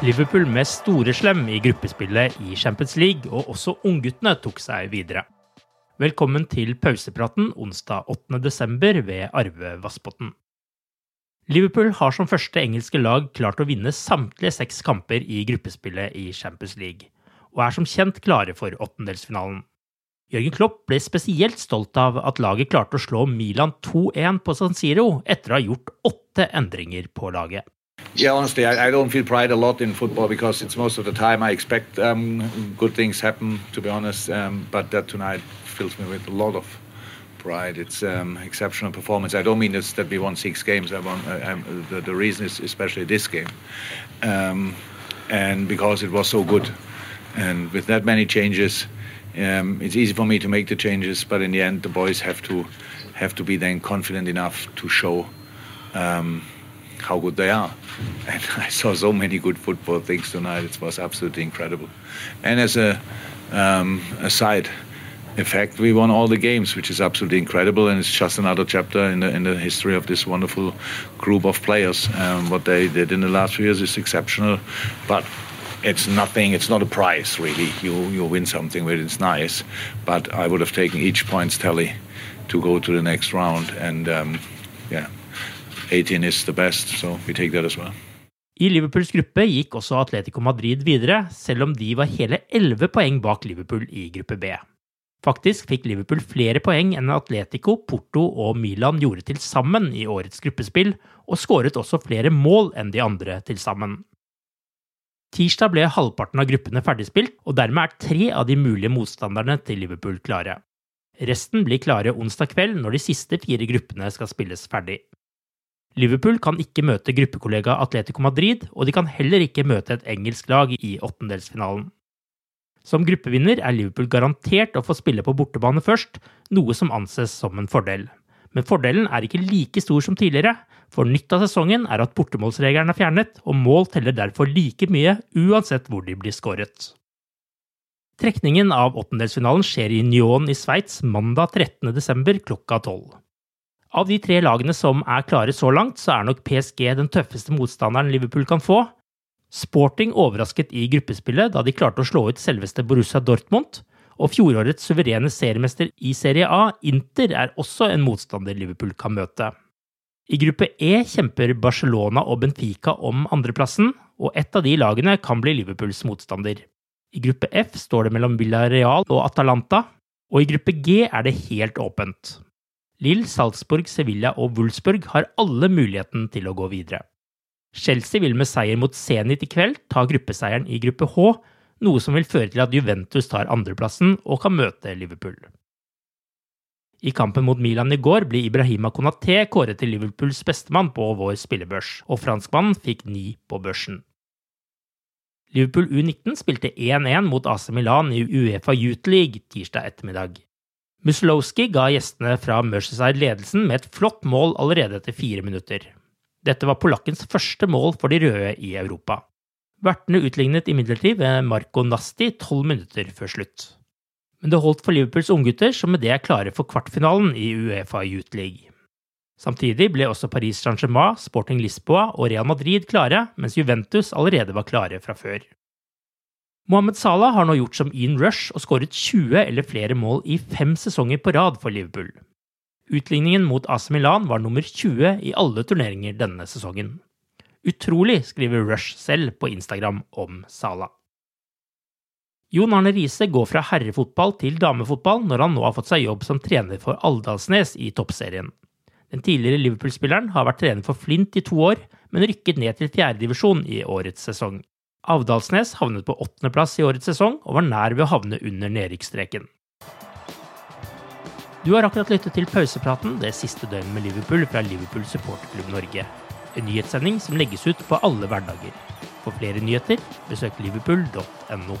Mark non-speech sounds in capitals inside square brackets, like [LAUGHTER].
Liverpool med storeslem i gruppespillet i Champions League, og også ungguttene tok seg videre. Velkommen til pausepraten onsdag 8.12. ved Arve Vassbotn. Liverpool har som første engelske lag klart å vinne samtlige seks kamper i gruppespillet i Champions League, og er som kjent klare for åttendelsfinalen. Jørgen Klopp ble spesielt stolt av at laget klarte å slå Milan 2-1 på San Siro etter å ha gjort åtte endringer på laget. Yeah, honestly, I, I, don't feel pride a lot in football because it's most of the time I expect um, good things happen, to be honest. Um, but that tonight fills me with a lot of pride. It's um, exceptional performance. I don't mean that we won six games. I won, uh, the, the, reason is especially this game, um, and because it was so good, and with that many changes, um, it's easy for me to make the changes. But in the end, the boys have to have to be then confident enough to show. How good they are. [LAUGHS] And I saw so many good football things tonight. It was absolutely incredible. And as a, um, a side effect, we won all the games, which is absolutely incredible. And it's just another chapter in the, in the history of this wonderful group of players. Um, what they did in the last few years is exceptional. But it's nothing. It's not a prize, really. You you win something it. It's nice, but I would have taken each points tally to go to the next round. And um, yeah, 18 is the best, so we take that as well. I Liverpools gruppe gikk også Atletico Madrid videre, selv om de var hele 11 poeng bak Liverpool i gruppe B. Faktisk fikk Liverpool flere poeng enn Atletico, Porto og Milan gjorde til sammen i årets gruppespill, og skåret også flere mål enn de andre til sammen. Tirsdag ble halvparten av gruppene ferdigspilt, og dermed er tre av de mulige motstanderne til Liverpool klare. Resten blir klare onsdag kveld når de siste fire gruppene skal spilles ferdig. Liverpool kan ikke møte gruppekollega Atletico Madrid, og de kan heller ikke møte et engelsk lag i åttendelsfinalen. Som gruppevinner er Liverpool garantert å få spille på bortebane først, noe som anses som en fordel. Men fordelen er ikke like stor som tidligere, for nytt av sesongen er at bortemålsregelen er fjernet, og mål teller derfor like mye uansett hvor de blir skåret. Trekningen av åttendelsfinalen skjer i Nyon i Sveits mandag 13.12. klokka 12. Av de tre lagene som er klare så langt, så er nok PSG den tøffeste motstanderen Liverpool kan få. Sporting overrasket i gruppespillet da de klarte å slå ut selveste Borussia Dortmund, og fjorårets suverene seriemester i Serie A, Inter, er også en motstander Liverpool kan møte. I gruppe E kjemper Barcelona og Benfica om andreplassen, og ett av de lagene kan bli Liverpools motstander. I gruppe F står det mellom Villarreal og Atalanta, og i gruppe G er det helt åpent. Lill, Salzburg, Sevilla og Wolfsburg har alle muligheten til å gå videre. Chelsea vil med seier mot Zenit i kveld ta gruppeseieren i gruppe H, noe som vil føre til at Juventus tar andreplassen og kan møte Liverpool. I kampen mot Milan i går ble Ibrahima Konaté kåret til Liverpools bestemann på vår spillebørs, og franskmannen fikk ni på børsen. Liverpool U19 spilte 1-1 mot AC Milan i Uefa Youth League tirsdag ettermiddag. Muslowski ga gjestene fra Merceside ledelsen med et flott mål allerede etter fire minutter. Dette var polakkens første mål for de røde i Europa. Vertene utlignet imidlertid ved Marco Nasti tolv minutter før slutt. Men det holdt for Liverpools unggutter, som med det er klare for kvartfinalen i Uefa Youth League. Samtidig ble også Paris Saint-Germain, Sporting Lisboa og Real Madrid klare, mens Juventus allerede var klare fra før. Mohammed Salah har nå gjort som Ian Rush og skåret 20 eller flere mål i fem sesonger på rad for Liverpool. Utligningen mot AC Milan var nummer 20 i alle turneringer denne sesongen. Utrolig, skriver Rush selv på Instagram om Salah. Jon Arne Riise går fra herrefotball til damefotball når han nå har fått seg jobb som trener for Aldalsnes i toppserien. Den tidligere Liverpool-spilleren har vært trener for Flint i to år, men rykket ned til fjerdedivisjon i årets sesong. Avdalsnes havnet på åttendeplass i årets sesong og var nær ved å havne under nedrykksstreken. Du har akkurat lyttet til pausepraten det siste døgnet med Liverpool fra Liverpool supporterklubb Norge. En nyhetssending som legges ut på alle hverdager. For flere nyheter, besøk liverpool.no.